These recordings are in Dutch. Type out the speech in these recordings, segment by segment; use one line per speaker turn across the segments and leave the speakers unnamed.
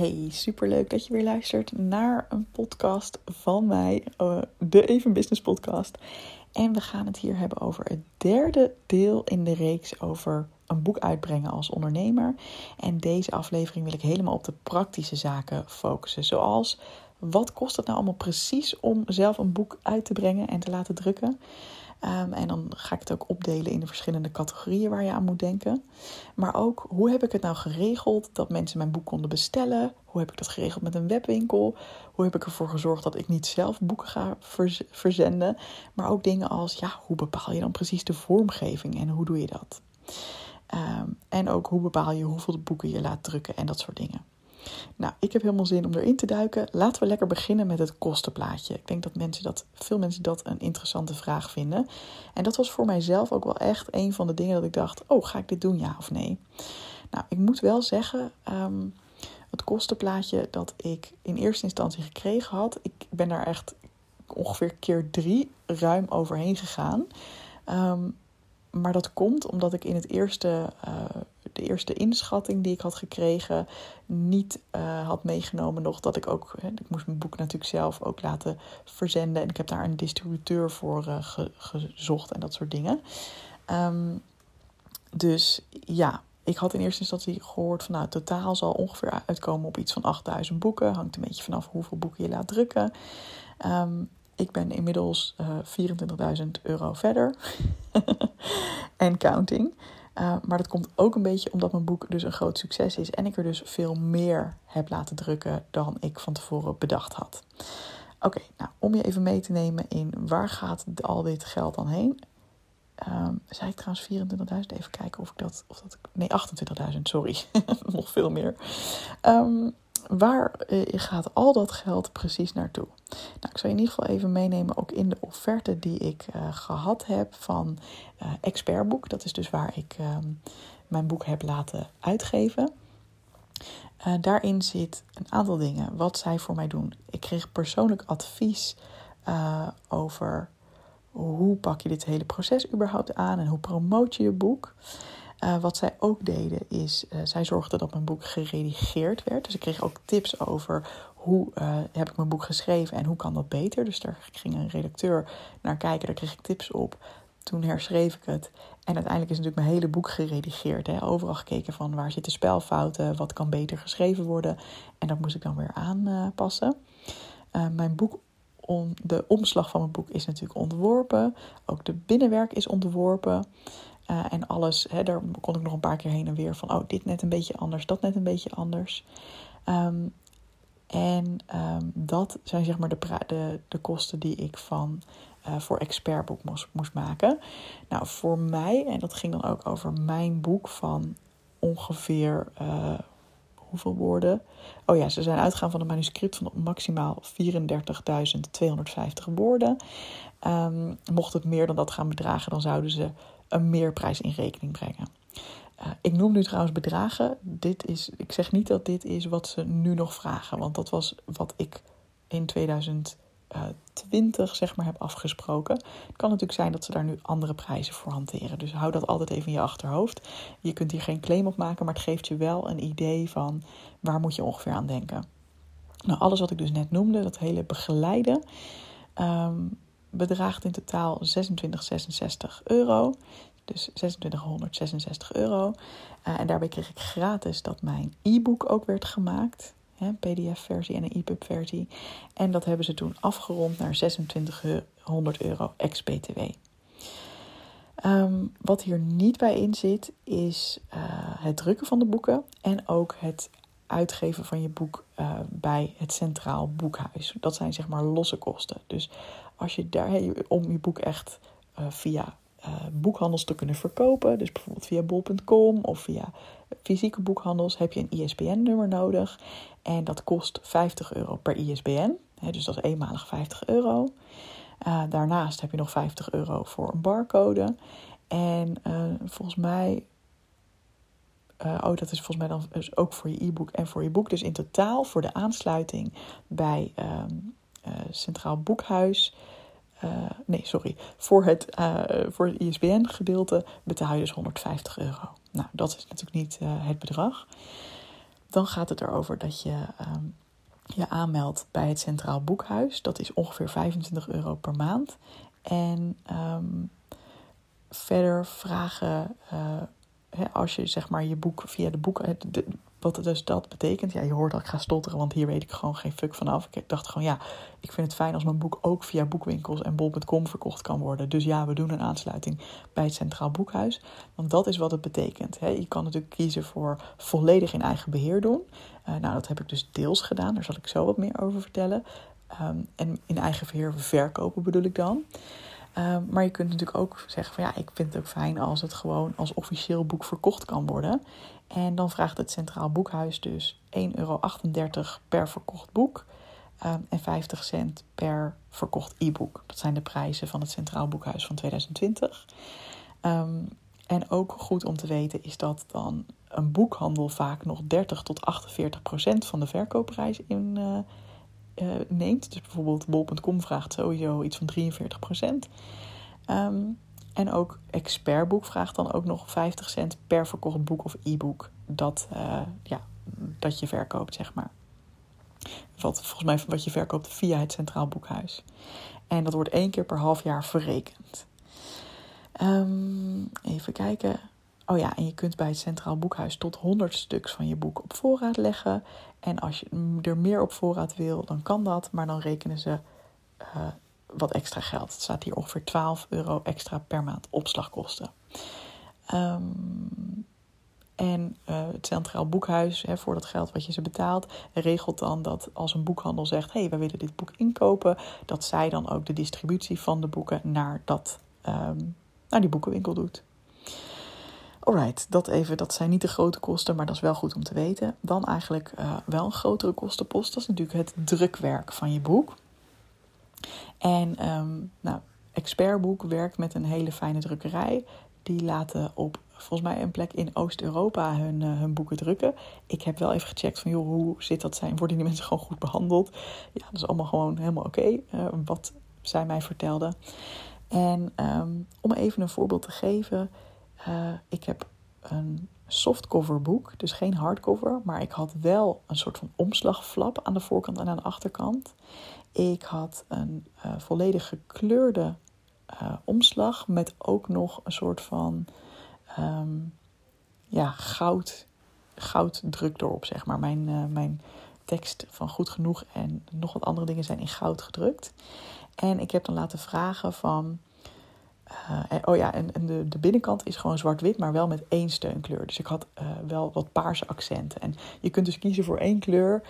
Hey, superleuk dat je weer luistert naar een podcast van mij, uh, de Even Business podcast. En we gaan het hier hebben over het derde deel in de reeks over een boek uitbrengen als ondernemer. En deze aflevering wil ik helemaal op de praktische zaken focussen. Zoals, wat kost het nou allemaal precies om zelf een boek uit te brengen en te laten drukken? Ehm, en dan ga ik het ook opdelen in de verschillende categorieën waar je aan moet denken. Maar ook hoe heb ik het nou geregeld dat mensen mijn boek konden bestellen? Hoe heb ik dat geregeld met een webwinkel? Hoe heb ik ervoor gezorgd dat ik niet zelf boeken ga verzenden? Maar ook dingen als, ja, hoe bepaal je dan precies de vormgeving en hoe doe je dat? Ehm, en ook hoe bepaal je hoeveel boeken je laat drukken en dat soort dingen. Nou, ik heb helemaal zin om erin te duiken. Laten we lekker beginnen met het kostenplaatje. Ik denk dat mensen dat, veel mensen dat een interessante vraag vinden. En dat was voor mijzelf ook wel echt een van de dingen dat ik dacht: oh, ga ik dit doen, ja of nee? Nou, ik moet wel zeggen, ehm, het kostenplaatje dat ik in eerste instantie gekregen had, ik ben daar echt ongeveer keer drie ruim overheen gegaan. Ehm, maar dat komt omdat ik in het eerste, uh, de eerste inschatting die ik had gekregen, niet uh, had meegenomen nog dat ik ook, hè, ik moest mijn boek natuurlijk zelf ook laten verzenden. En ik heb daar een distributeur voor ge, gezocht en dat soort dingen. Um, dus ja, ik had in eerste instantie gehoord van nou, totaal zal ongeveer uitkomen op iets van 8000 boeken. Hangt een beetje vanaf hoeveel boeken je laat drukken. Um, ik ben inmiddels uh, 24.000 euro verder. en counting. Uh, maar dat komt ook een beetje omdat mijn boek dus een groot succes is. En ik er dus veel meer heb laten drukken dan ik van tevoren bedacht had. Oké, nou om je even mee te nemen in waar gaat al dit geld dan heen? Um, ik trouwens 24.000? Even kijken of ik dat. Of dat nee, 28.000, sorry. Nog veel meer. Um, waar uh, gaat al dat geld precies naartoe? Nou, ik zal je in ieder geval even meenemen ook in de offerte die ik uh, gehad heb van uh, Expertboek. Dat is dus waar ik uh, mijn boek heb laten uitgeven. daarin zit een aantal dingen wat zij voor mij doen. Ik kreeg persoonlijk advies over hoe pak je dit hele proces überhaupt aan en hoe promoot je je boek. Uh, wat zij ook deden is, uh, zij zorgden dat mijn boek geredigeerd werd. Dus ik kreeg ook tips over hoe uh, heb ik mijn boek geschreven en hoe kan dat beter. Dus daar ging een redacteur naar kijken, daar kreeg ik tips op. Toen herschreef ik het. En uiteindelijk is natuurlijk mijn hele boek geredigeerd. Hè? Overal gekeken van waar zitten spelfouten, wat kan beter geschreven worden. En dat moest ik dan weer aanpassen. mijn boek de omslag van mijn boek is natuurlijk ontworpen. Ook de binnenwerk is ontworpen. Uh, en alles, hè, daar kon ik nog een paar keer heen en weer van, oh, dit net een beetje anders, dat net een beetje anders. Um, en um, dat zijn zeg maar de, de, de kosten die ik van, uh, voor expertboek moest, moest maken. Nou, voor mij, en dat ging dan ook over mijn boek van ongeveer, uh, hoeveel woorden? Oh ja, ze zijn uitgegaan van een manuscript van maximaal 34.250 woorden. Um, mocht het meer dan dat gaan bedragen, dan zouden ze een meerprijs in rekening brengen. Uh, ik noem nu trouwens bedragen. Dit is, ik zeg niet dat dit is wat ze nu nog vragen, want dat was wat ik in 2020 zeg maar heb afgesproken. Kan natuurlijk zijn dat ze daar nu andere prijzen voor hanteren. Dus hou dat altijd even in je achterhoofd. Je kunt hier geen claim op maken, maar het geeft je wel een idee van waar moet je ongeveer aan denken. Nou, alles wat ik dus net noemde, dat hele begeleiden. Um, bedraagt in totaal 2666 euro. Dus 2666 euro. Uh, en daarbij kreeg ik gratis dat mijn e-book ook werd gemaakt. Een PDF-versie en een EPUB-versie. En dat hebben ze toen afgerond naar 2600 euro ex-BTW. Ehm, wat hier niet bij in zit, is uh, het drukken van de boeken en ook het uitgeven van je boek uh, bij het Centraal Boekhuis. Dat zijn zeg maar losse kosten. Dus als je daar, om je boek echt uh, via uh, boekhandels te kunnen verkopen, dus bijvoorbeeld via bol.com of via fysieke boekhandels, heb je een ISBN-nummer nodig. En dat kost 50 euro per ISBN. Dus dat is eenmalig 50 euro. Uh, daarnaast heb je nog 50 euro voor een barcode. En volgens mij oh, dat is volgens mij dan dus ook voor je e-book en voor je boek. Dus in totaal voor de aansluiting bij uh, Centraal Boekhuis. Uh, nee, sorry. Voor het, voor het ISBN-gedeelte betaal je dus 150 euro. Nou, dat is natuurlijk niet het bedrag. dan gaat het erover dat je ehm, je aanmeldt bij het Centraal Boekhuis. Dat is ongeveer 25 euro per maand. En ehm, verder vragen, uh, als je zeg maar je boek via de boek, de, wat dus dat betekent, ja, je hoort dat ik ga stotteren, want hier weet ik gewoon geen fuck vanaf. Ik dacht gewoon, ja, ik vind het fijn als mijn boek ook via boekwinkels en bol.com verkocht kan worden. Dus ja, we doen een aansluiting bij het Centraal Boekhuis. Want dat is wat het betekent. Hè. Je kan natuurlijk kiezen voor volledig in eigen beheer doen. Uh, nou, dat heb ik dus deels gedaan, daar zal ik zo wat meer over vertellen. Um, en in eigen beheer verkopen bedoel ik dan. Um, maar je kunt natuurlijk ook zeggen van ja, ik vind het ook fijn als het gewoon als officieel boek verkocht kan worden. En dan vraagt het Centraal Boekhuis dus 1,38 euro per verkocht boek um, en 50 cent per verkocht e-book. Dat zijn de prijzen van het Centraal Boekhuis van 2020. Um, en ook goed om te weten is dat dan een boekhandel vaak nog 30 tot 48 procent van de verkoopprijs in uh, uh, neemt. Dus bijvoorbeeld bol.com vraagt sowieso iets van 43 procent. Um, en ook Expertboek vraagt dan ook nog 50 cent per verkocht boek of e-book dat, uh, ja, dat je verkoopt, zeg maar. Wat volgens mij wat je verkoopt via het Centraal Boekhuis. En dat wordt één keer per half jaar verrekend. Um, even kijken. Oh ja, en je kunt bij het Centraal Boekhuis tot 100 stuks van je boek op voorraad leggen. En als je er meer op voorraad wil, dan kan dat. Maar dan rekenen ze uh, wat extra geld. Het staat hier ongeveer 12 euro extra per maand opslagkosten. Um, en uh, het Centraal Boekhuis, hè, voor dat geld wat je ze betaalt, regelt dan dat als een boekhandel zegt: hé, hey, wij willen dit boek inkopen, dat zij dan ook de distributie van de boeken naar, dat, um, naar die boekenwinkel doet. Alright, dat even, dat zijn niet de grote kosten, maar dat is wel goed om te weten. Dan eigenlijk uh, wel een grotere kostenpost, dat is natuurlijk het drukwerk van je boek. En um, nou, Expertboek werkt met een hele fijne drukkerij. Die laten op volgens mij een plek in Oost-Europa hun, uh, hun boeken drukken. Ik heb wel even gecheckt van joh, hoe zit dat zijn? Worden die mensen gewoon goed behandeld? Ja, dat is allemaal gewoon helemaal oké. Uh, wat zij mij vertelden. En um, om even een voorbeeld te geven. Uh, ik heb een softcover boek, dus geen hardcover. Maar ik had wel een soort van omslagflap aan de voorkant en aan de achterkant. Ik had een uh, volledig gekleurde uh, omslag met ook nog een soort van um, ja, goud, gouddruk erop, zeg maar. Mijn, mijn tekst van Goed Genoeg en nog wat andere dingen zijn in goud gedrukt. En ik heb dan laten vragen van uh, oh ja, en, en de, de, binnenkant is gewoon zwart-wit, maar wel met één steunkleur. Dus ik had uh, wel wat paarse accenten. En je kunt dus kiezen voor één kleur.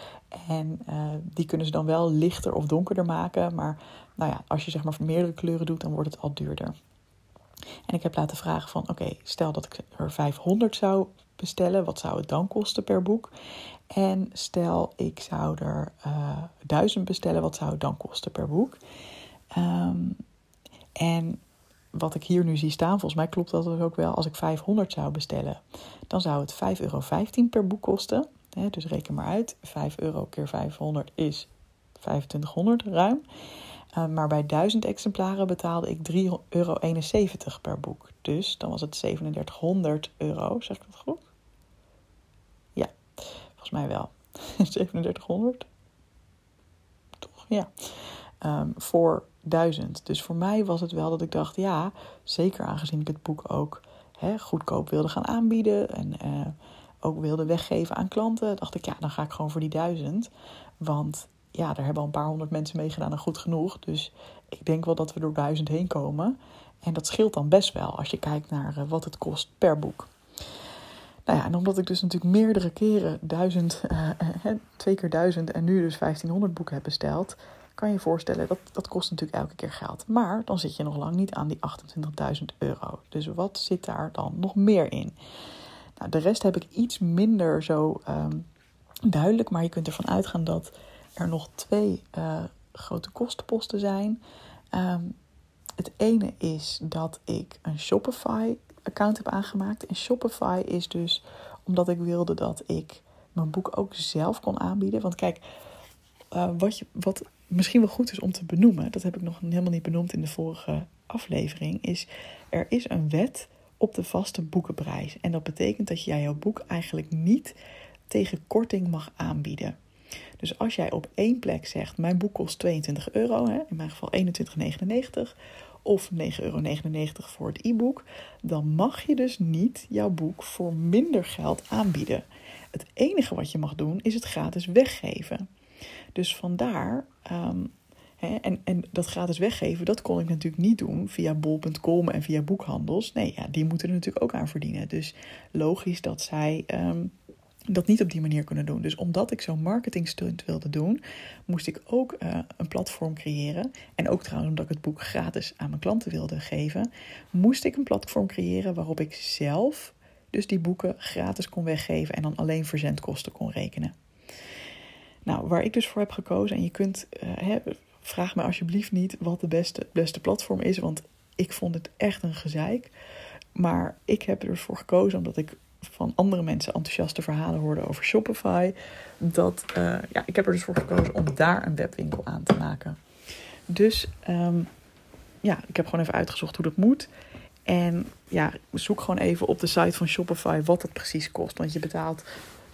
En uh, die kunnen ze dan wel lichter of donkerder maken. Maar nou ja, als je zeg maar meerdere kleuren doet, dan wordt het al duurder. En ik heb laten vragen van, oké, stel dat ik er 500 zou bestellen. Wat zou het dan kosten per boek? En stel ik zou er 1000 bestellen. Wat zou het dan kosten per boek? Um, en wat ik hier nu zie staan, volgens mij klopt dat dus ook wel. Als ik 500 zou bestellen, dan zou het 5,15 euro per boek kosten. dus reken maar uit. 5 euro keer 500 is 2500 ruim. Uh, maar bij 1000 exemplaren betaalde ik 3,71 euro per boek. Dus dan was het 3700 euro. Zeg ik dat goed? Ja, volgens mij wel. 3700? Toch? Ja. Um, voor duizend. Dus voor mij was het wel dat ik dacht, ja, zeker aangezien ik het boek ook hè, goedkoop wilde gaan aanbieden en uh, ook wilde weggeven aan klanten, dacht ik, ja, dan ga ik gewoon voor die duizend. Want ja, daar hebben al een paar honderd mensen meegedaan en goed genoeg. Dus ik denk wel dat we door duizend heen komen. En dat scheelt dan best wel als je kijkt naar uh, wat het kost per boek. Nou ja, en omdat ik dus natuurlijk meerdere keren duizend, uh, twee keer duizend en nu dus 1500 boeken heb besteld, kan je voorstellen, dat, dat kost natuurlijk elke keer geld. Maar dan zit je nog lang niet aan die 28.000 euro. Dus wat zit daar dan nog meer in? Nou, de rest heb ik iets minder zo um, duidelijk, maar je kunt ervan uitgaan dat er nog twee uh, grote kostenposten zijn. Um, het ene is dat ik een Shopify-account heb aangemaakt. En Shopify is dus omdat ik wilde dat ik mijn boek ook zelf kon aanbieden. Want kijk, uh, wat, je, wat misschien wel goed is om te benoemen, dat heb ik nog helemaal niet benoemd in de vorige aflevering, is er is een wet op de vaste boekenprijs. En dat betekent dat jij jouw boek eigenlijk niet tegen korting mag aanbieden. Dus als jij op één plek zegt: Mijn boek kost 22 euro, hè, in mijn geval 21,99 of 9,99 euro voor het e-book, dan mag je dus niet jouw boek voor minder geld aanbieden. Het enige wat je mag doen is het gratis weggeven. Dus vandaar, hè, en, en dat gratis weggeven, dat kon ik natuurlijk niet doen via bol.com en via boekhandels. Nee, ja, die moeten er natuurlijk ook aan verdienen. Dus logisch dat zij um, dat niet op die manier kunnen doen. Dus omdat ik zo'n marketing stunt wilde doen, moest ik ook uh, een platform creëren. En ook trouwens omdat ik het boek gratis aan mijn klanten wilde geven, moest ik een platform creëren waarop ik zelf dus die boeken gratis kon weggeven en dan alleen verzendkosten kon rekenen. Nou, waar ik dus voor heb gekozen, en je kunt, uh, vraag me alsjeblieft niet wat de beste, beste platform is, want ik vond het echt een gezeik. Maar ik heb ervoor gekozen omdat ik van andere mensen enthousiaste verhalen hoorde over Shopify. Dat, uh, ja, ik heb er dus voor gekozen om daar een webwinkel aan te maken. Dus um, ja, ik heb gewoon even uitgezocht hoe dat moet. En ja, zoek gewoon even op de site van Shopify wat het precies kost. Want je betaalt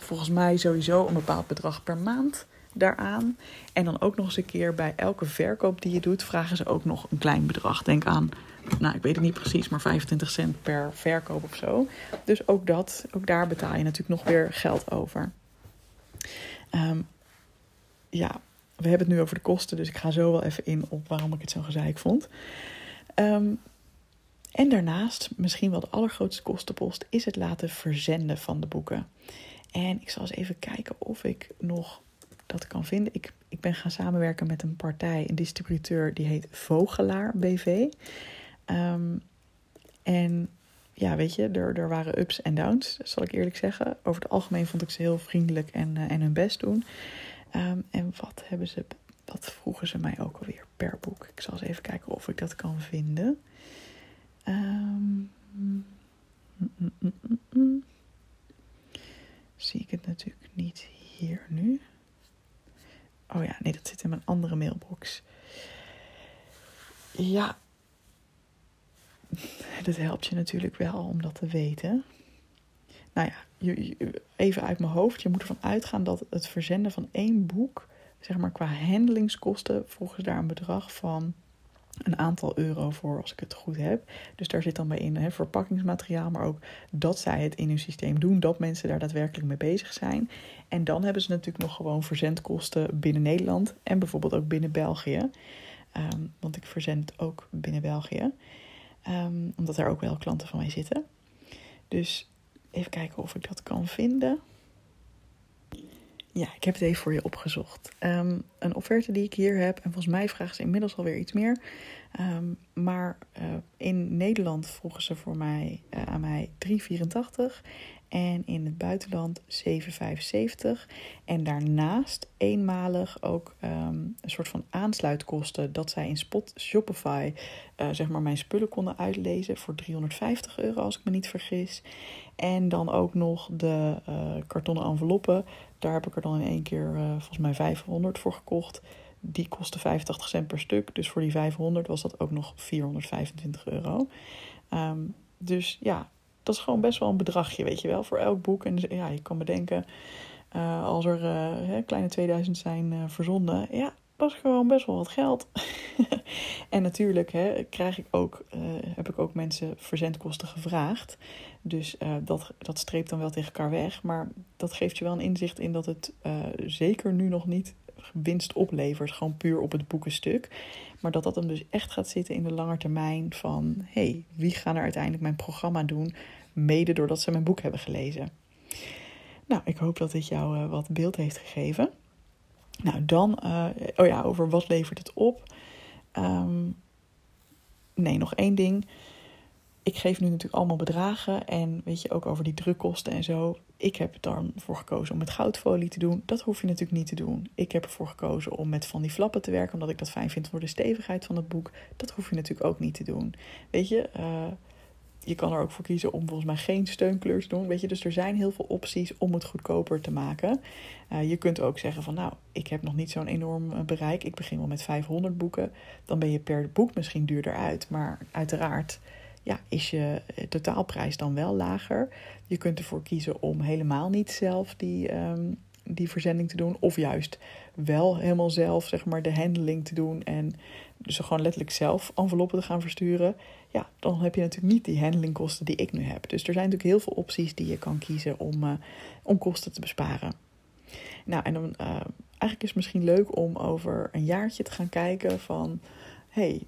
volgens mij sowieso een bepaald bedrag per maand daaraan. En dan ook nog eens een keer bij elke verkoop die je doet, vragen ze ook nog een klein bedrag. Denk aan nou, ik weet het niet precies, maar 25 cent per verkoop of zo. Dus ook dat, ook daar betaal je natuurlijk nog weer geld over. Um, ja, we hebben het nu over de kosten, dus ik ga zo wel even in op waarom ik het zo gezeik vond. Um, en daarnaast, misschien wel de allergrootste kostenpost, is het laten verzenden van de boeken. En ik zal eens even kijken of ik nog dat kan vinden. Ik, ik ben gaan samenwerken met een partij, een distributeur, die heet Vogelaar BV. Um, en ja, weet je, er, er waren ups en downs, zal ik eerlijk zeggen. Over het algemeen vond ik ze heel vriendelijk en, uh, en hun best doen. Um, en wat hebben ze, wat vroegen ze mij ook alweer per boek? Ik zal eens even kijken of ik dat kan vinden. Um, Zie ik het natuurlijk niet hier nu. Oh ja, nee, dat zit in mijn andere mailbox. Ja, dat helpt je natuurlijk wel om dat te weten. Nou ja, even uit mijn hoofd. Je moet ervan uitgaan dat het verzenden van één boek, zeg maar qua handelingskosten, volgens daar een bedrag van een aantal euro voor, als ik het goed heb. Dus daar zit dan bij in hè, verpakkingsmateriaal, maar ook dat zij het in hun systeem doen, dat mensen daar daadwerkelijk mee bezig zijn. En dan hebben ze natuurlijk nog gewoon verzendkosten binnen Nederland en bijvoorbeeld ook binnen België. Um, want ik verzend ook binnen België. Um, omdat er ook wel klanten van mij zitten. Dus even kijken of ik dat kan vinden. Ja, ik heb het even voor je opgezocht. Um, een offerte die ik hier heb, en volgens mij vragen ze inmiddels alweer iets meer. Um, maar uh, in Nederland vroegen ze voor mij, uh, aan mij 3,84 en in het buitenland 7,75. En daarnaast eenmalig ook um, een soort van aansluitkosten dat zij in Spot Shopify uh, zeg maar mijn spullen konden uitlezen voor 350 euro als ik me niet vergis. En dan ook nog de uh, kartonnen enveloppen. Daar heb ik er dan in één keer uh, volgens mij 500 voor gekocht. Die kostte 85 cent per stuk. Dus voor die 500 was dat ook nog 425 euro. Um, dus ja, dat is gewoon best wel een bedragje, weet je wel, voor elk boek. En ja, je kan bedenken, uh, als er uh, kleine 2000 zijn uh, verzonden, ja, is gewoon best wel wat geld. en natuurlijk hè, krijg ik ook, heb ik ook mensen verzendkosten gevraagd. Dus dat, dat streept dan wel tegen elkaar weg. Maar dat geeft je wel een inzicht in dat het zeker nu nog niet winst oplevert. Gewoon puur op het boekenstuk. Maar dat dat hem dus echt gaat zitten in de lange termijn van... hey, wie gaan er uiteindelijk mijn programma doen? Mede doordat ze mijn boek hebben gelezen. Nou, ik hoop dat dit jou uh, wat beeld heeft gegeven. Nou, dan, uh, oh ja, over wat levert het op? Um, nee, nog één ding. Ik geef nu natuurlijk allemaal bedragen en weet je ook over die drukkosten en zo. Ik heb er dan voor gekozen om met goudfolie te doen. Dat hoef je natuurlijk niet te doen. Ik heb ervoor gekozen om met van die flappen te werken, omdat ik dat fijn vind voor de stevigheid van het boek. Dat hoef je natuurlijk ook niet te doen. Weet je, uh, je kan er ook voor kiezen om volgens mij geen steunkleur te doen. Weet je, dus er zijn heel veel opties om het goedkoper te maken. Uh, je kunt ook zeggen van nou, ik heb nog niet zo'n enorm eh, bereik. Ik begin wel met 500 boeken. Dan ben je per boek misschien duurder uit. Maar uiteraard, ja, is je totaalprijs dan wel lager. Je kunt ervoor kiezen om helemaal niet zelf die, ehm, die verzending te doen. Of juist wel helemaal zelf zeg maar, de handling te doen. En dus gewoon letterlijk zelf enveloppen te gaan versturen. Ja, dan heb je natuurlijk niet die handlingkosten die ik nu heb. Dus er zijn natuurlijk heel veel opties die je kan kiezen om, uh, om kosten te besparen. Nou, en dan uh, eigenlijk is het misschien leuk om over een jaartje te gaan kijken van... hey,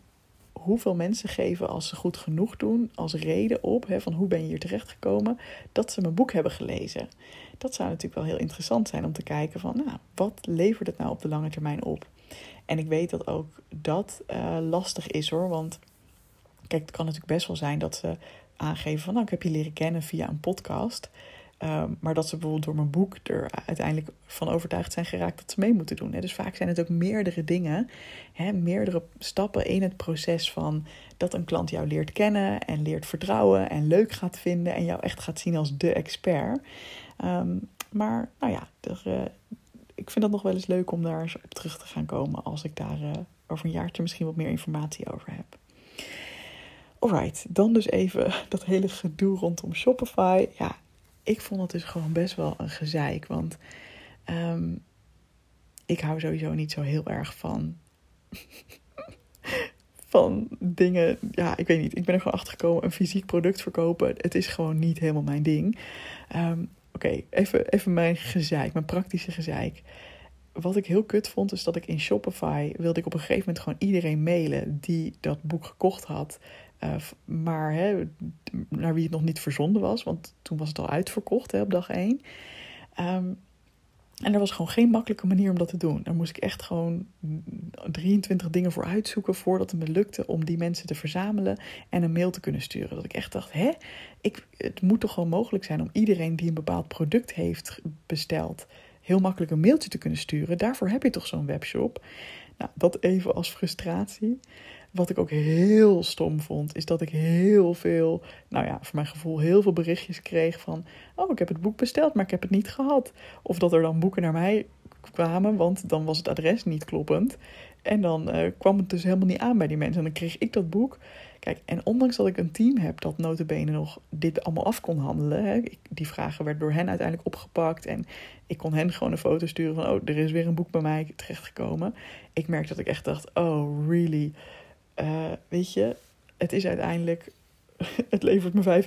hoeveel mensen geven als ze goed genoeg doen als reden op hè, van hoe ben je hier terechtgekomen dat ze mijn boek hebben gelezen. Dat zou natuurlijk wel heel interessant zijn om te kijken van nou, wat levert het nou op de lange termijn op? En ik weet dat ook dat uh, lastig is hoor, want kijk, het kan natuurlijk best wel zijn dat ze aangeven van nou, ik heb je leren kennen via een podcast. Um, maar dat ze bijvoorbeeld door mijn boek er uiteindelijk van overtuigd zijn geraakt dat ze mee moeten doen. Hè. Dus vaak zijn het ook meerdere dingen, hè, meerdere stappen in het proces van dat een klant jou leert kennen en leert vertrouwen en leuk gaat vinden en jou echt gaat zien als de expert. Um, maar nou ja, uh, ik vind dat nog wel eens leuk om daar op terug te gaan komen als ik daar uh, over een jaartje misschien wat meer informatie over heb. Alright, dan dus even dat hele gedoe rondom Shopify. Ja, ik vond het dus gewoon best wel een gezeik. Want um, ik hou sowieso niet zo heel erg van. van dingen. Ja, ik weet niet. Ik ben er gewoon achter gekomen. Een fysiek product verkopen. Het is gewoon niet helemaal mijn ding. Um, Oké, even, even mijn gezeik, mijn praktische gezeik. Wat ik heel kut vond, is dat ik in Shopify wilde ik op een gegeven moment gewoon iedereen mailen die dat boek gekocht had. Uh, maar hè, naar wie het nog niet verzonden was, want toen was het al uitverkocht hè, op dag 1. Um, ehm, en er was gewoon geen makkelijke manier om dat te doen. Daar moest ik echt gewoon 23 dingen voor uitzoeken voordat het me lukte om die mensen te verzamelen en een mail te kunnen sturen. Dat ik echt dacht, hè, ik, het moet toch gewoon mogelijk zijn om iedereen die een bepaald product heeft besteld, heel makkelijk een mailtje te kunnen sturen. Daarvoor heb je toch zo'n webshop. Nou, dat even als frustratie. Wat ik ook heel stom vond, is dat ik heel veel, nou ja, voor mijn gevoel heel veel berichtjes kreeg van: Oh, ik heb het boek besteld, maar ik heb het niet gehad. Of dat er dan boeken naar mij kwamen, want dan was het adres niet kloppend. En dan uh, kwam het dus helemaal niet aan bij die mensen. En dan kreeg ik dat boek. Kijk, en ondanks dat ik een team heb dat notabene nog dit allemaal af kon handelen. Hè, die vragen werden door hen uiteindelijk opgepakt. En ik kon hen gewoon een foto sturen van, oh, er is weer een boek bij mij terechtgekomen. Ik merkte dat ik echt dacht, oh, really? Uh, weet je, het is uiteindelijk het levert me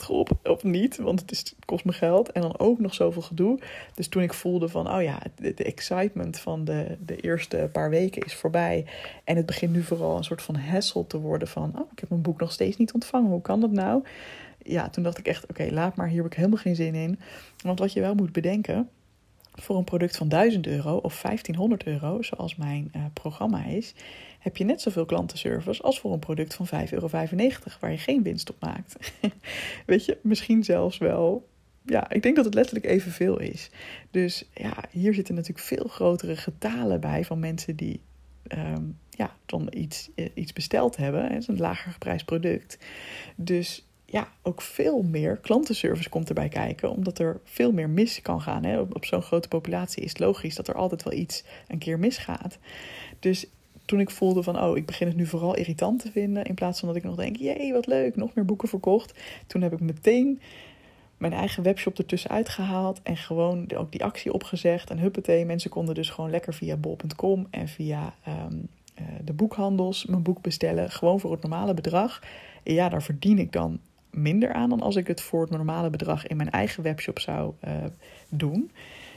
5,95 op of niet, want het, is, kost me geld. En dan ook nog zoveel gedoe. Dus toen ik voelde van, oh ja, de, de, excitement van de, de eerste paar weken is voorbij. En het begint nu vooral een soort van hassle te worden van, oh, ik heb mijn boek nog steeds niet ontvangen. Hoe kan dat nou? Ja, toen dacht ik echt, oké, laat maar, hier heb ik helemaal geen zin in. Want wat je wel moet bedenken, voor een product van 1000 euro of 1500 euro, zoals mijn uh, programma is, heb je net zoveel klantenservice als voor een product van 5,95 euro, waar je geen winst op maakt. Weet je, misschien zelfs wel. Ja, ik denk dat het letterlijk evenveel is. Dus ja, hier zitten natuurlijk veel grotere getalen bij van mensen die um, ja, dan iets, eh, iets besteld hebben. Het is een lager geprijsd product. Dus ja, ook veel meer klantenservice komt erbij kijken, omdat er veel meer mis kan gaan. Hè? Op, zo'n grote populatie is het logisch dat er altijd wel iets een keer misgaat. Dus toen ik voelde van, oh, ik begin het nu vooral irritant te vinden, in plaats van dat ik nog denk, jee, wat leuk, nog meer boeken verkocht. Toen heb ik meteen mijn eigen webshop ertussen uitgehaald en gewoon ook die actie opgezegd. En huppatee, mensen konden dus gewoon lekker via bol.com en via um, uh, de boekhandels mijn boek bestellen, gewoon voor het normale bedrag. En ja, daar verdien ik dan minder aan dan als ik het voor het normale bedrag in mijn eigen webshop zou uh, doen.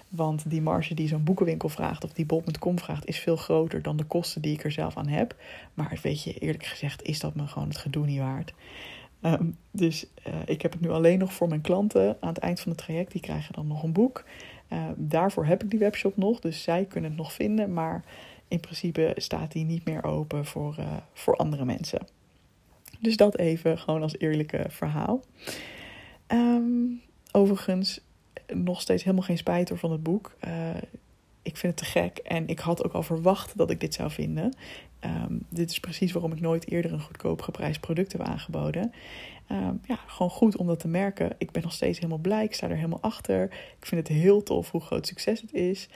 Want die marge die zo'n boekenwinkel vraagt of die bol.com vraagt, is veel groter dan de kosten die ik er zelf aan heb. Maar weet je, eerlijk gezegd, is dat me gewoon het gedoe niet waard. Um, dus uh, ik heb het nu alleen nog voor mijn klanten. Aan het eind van het traject, die krijgen dan nog een boek. Uh, daarvoor heb ik die webshop nog, dus zij kunnen het nog vinden. Maar in principe staat die niet meer open voor, voor andere mensen. Dus dat even gewoon als eerlijke verhaal. Um, overigens, nog steeds helemaal geen spijt van het boek. Uh, ik vind het te gek en ik had ook al verwacht dat ik dit zou vinden. Um, dit is precies waarom ik nooit eerder een goedkoop geprijsd product heb aangeboden. Um, ja, gewoon goed om dat te merken. Ik ben nog steeds helemaal blij. Ik sta er helemaal achter. Ik vind het heel tof hoe groot succes het is.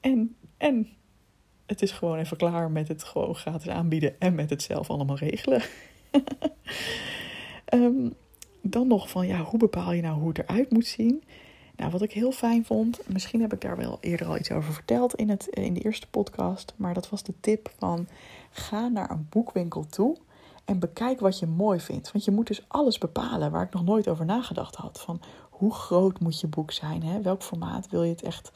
En, en het is gewoon even klaar met het gewoon gratis aanbieden en met het zelf allemaal regelen. Ehm, dan nog van, ja, hoe bepaal je nou hoe het eruit moet zien? Nou, wat ik heel fijn vond, misschien heb ik daar wel eerder al iets over verteld in, het, in de eerste podcast, maar dat was de tip van ga naar een boekwinkel toe en bekijk wat je mooi vindt. Want je moet dus alles bepalen waar ik nog nooit over nagedacht had. Van hoe groot moet je boek zijn? Hè? Welk formaat wil je het echt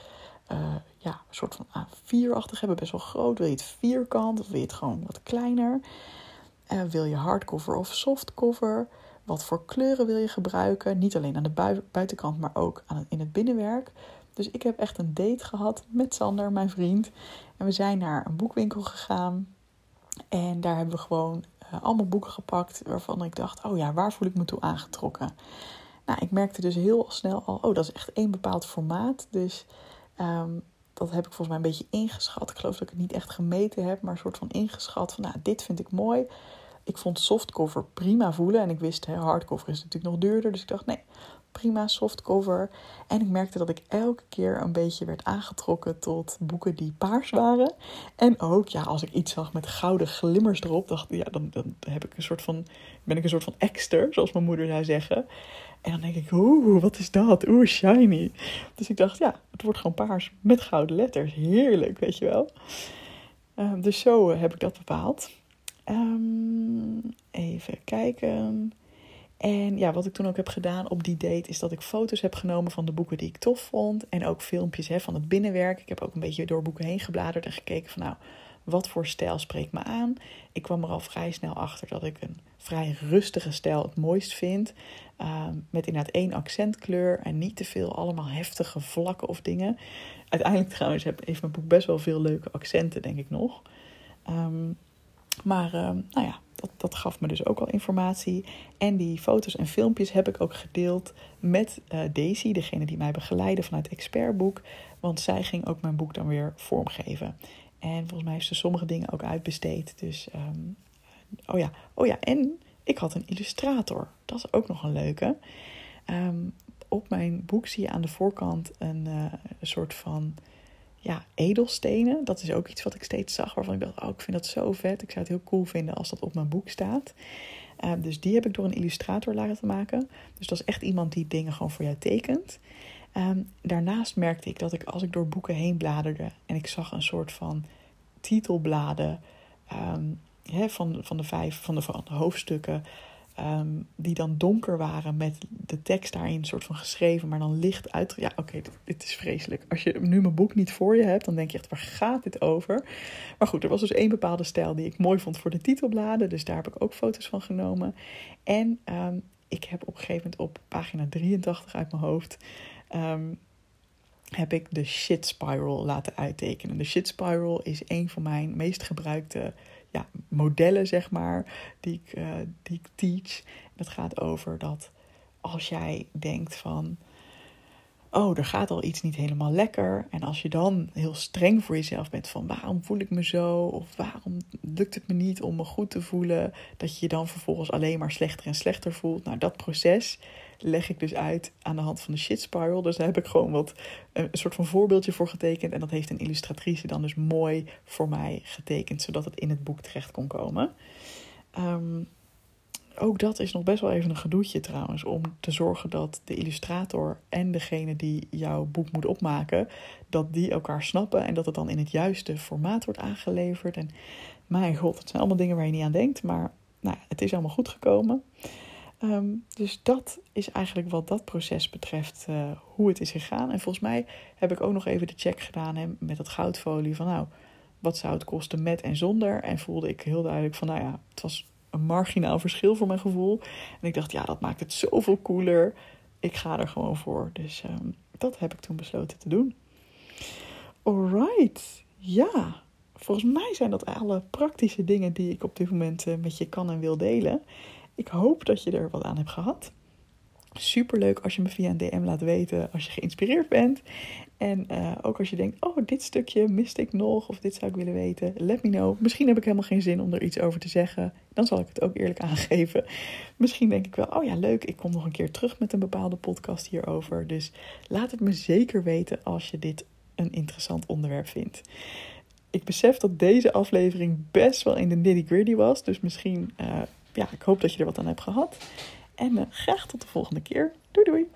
uh, ja, een soort van A4-achtig hebben, best wel groot? Wil je het vierkant of wil je het gewoon wat kleiner? Uh, wil je hardcover of softcover? Wat voor kleuren wil je gebruiken? Niet alleen aan de buitenkant, maar ook aan in het binnenwerk. Dus ik heb echt een date gehad met Sander, mijn vriend. En we zijn naar een boekwinkel gegaan. En daar hebben we gewoon uh, allemaal boeken gepakt waarvan ik dacht: oh ja, waar voel ik me toe aangetrokken? Nou, ik merkte dus heel snel al: oh, dat is echt één bepaald formaat. Dus um, dat heb ik volgens mij een beetje ingeschat. Ik geloof dat ik het niet echt gemeten heb, maar een soort van ingeschat van: nou, dit vind ik mooi. Ik vond softcover prima voelen. En ik wist, hè, hardcover is natuurlijk nog duurder. Dus ik dacht, nee, prima softcover. En ik merkte dat ik elke keer een beetje werd aangetrokken tot boeken die paars waren. En ook, ja, als ik iets zag met gouden glimmers erop, dacht ja, dan, dan heb ik een soort van, ben ik een soort van exter, zoals mijn moeder zou zeggen. En dan denk ik, oeh, wat is dat? Oeh, shiny. Dus ik dacht, ja, het wordt gewoon paars met gouden letters. Heerlijk, weet je wel. Uh, dus zo heb ik dat bepaald. Um, even kijken. En ja, wat ik toen ook heb gedaan op die date is dat ik foto's heb genomen van de boeken die ik tof vond. En ook filmpjes hè, van het binnenwerk. Ik heb ook een beetje door boeken heen gebladerd en gekeken van nou, wat voor stijl spreekt me aan. Ik kwam er al vrij snel achter dat ik een vrij rustige stijl het mooist vind. Um, met inderdaad één accentkleur en niet te veel allemaal heftige vlakken of dingen. Uiteindelijk trouwens heeft mijn boek best wel veel leuke accenten, denk ik nog. Um, maar ehm, nou ja, dat, gaf me dus ook al informatie. En die foto's en filmpjes heb ik ook gedeeld met uh, Daisy, degene die mij begeleidde vanuit Expertboek. Want zij ging ook mijn boek dan weer vormgeven. En volgens mij heeft ze sommige dingen ook uitbesteed. Dus, um, oh ja, oh ja, en ik had een illustrator. Dat is ook nog een leuke. Um, op mijn boek zie je aan de voorkant een, uh, een soort van ja, edelstenen. Dat is ook iets wat ik steeds zag, waarvan ik dacht, oh, ik vind dat zo vet. Ik zou het heel cool vinden als dat op mijn boek staat. Uh, dus die heb ik door een illustrator laten maken. Dus dat is echt iemand die dingen gewoon voor jou tekent. Um, daarnaast merkte ik dat ik als ik door boeken heen bladerde en ik zag een soort van titelbladen um, van, van, de vijf van de, van de hoofdstukken Ehm, die dan donker waren met de tekst daarin een soort van geschreven, maar dan licht uit. Ja, oké, dit, is vreselijk. Als je nu mijn boek niet voor je hebt, dan denk je echt, waar gaat dit over? Maar goed, er was dus één bepaalde stijl die ik mooi vond voor de titelbladen, dus daar heb ik ook foto's van genomen. En um, ik heb op een gegeven moment op pagina 83 uit mijn hoofd. Um, heb ik de shit spiral laten uittekenen. De shit spiral is een van mijn meest gebruikte ja, modellen, zeg maar, die ik, uh, die ik teach. Dat gaat over dat als jij denkt van, oh, er gaat al iets niet helemaal lekker. En als je dan heel streng voor jezelf bent van, waarom voel ik me zo? Of waarom lukt het me niet om me goed te voelen? Dat je je dan vervolgens alleen maar slechter en slechter voelt. Nou, dat proces leg ik dus uit aan de hand van de shit spiral. Dus daar heb ik gewoon wat een soort van voorbeeldje voor getekend. En dat heeft een illustratrice dan dus mooi voor mij getekend, zodat het in het boek terecht kon komen. Um, ook dat is nog best wel even een gedoetje trouwens. Om te zorgen dat de illustrator en degene die jouw boek moet opmaken, dat die elkaar snappen en dat het dan in het juiste formaat wordt aangeleverd. En mijn god, het zijn allemaal dingen waar je niet aan denkt. Maar nou, het is allemaal goed gekomen. Um, dus dat is eigenlijk wat dat proces betreft, uh, hoe het is gegaan. En volgens mij heb ik ook nog even de check gedaan met dat goudfolie van nou, wat zou het kosten met en zonder? En voelde ik heel duidelijk van nou ja, het was een marginaal verschil voor mijn gevoel. En ik dacht ja, dat maakt het zoveel cooler. Ik ga er gewoon voor. Dus um, dat heb ik toen besloten te doen. Alright, ja. Volgens mij zijn dat alle praktische dingen die ik op dit moment uh, met je kan en wil delen. Ik hoop dat je er wat aan hebt gehad. Super leuk als je me via een DM laat weten als je geïnspireerd bent. En uh, ook als je denkt: oh, dit stukje miste ik nog, of dit zou ik willen weten. Let me know. Misschien heb ik helemaal geen zin om er iets over te zeggen. Dan zal ik het ook eerlijk aangeven. Misschien denk ik wel: oh ja, leuk, ik kom nog een keer terug met een bepaalde podcast hierover. Dus laat het me zeker weten als je dit een interessant onderwerp vindt. Ik besef dat deze aflevering best wel in de nitty-gritty was. Dus misschien. Uh, ja, ik hoop dat je er wat aan hebt gehad. En graag tot de volgende keer. Doei doei!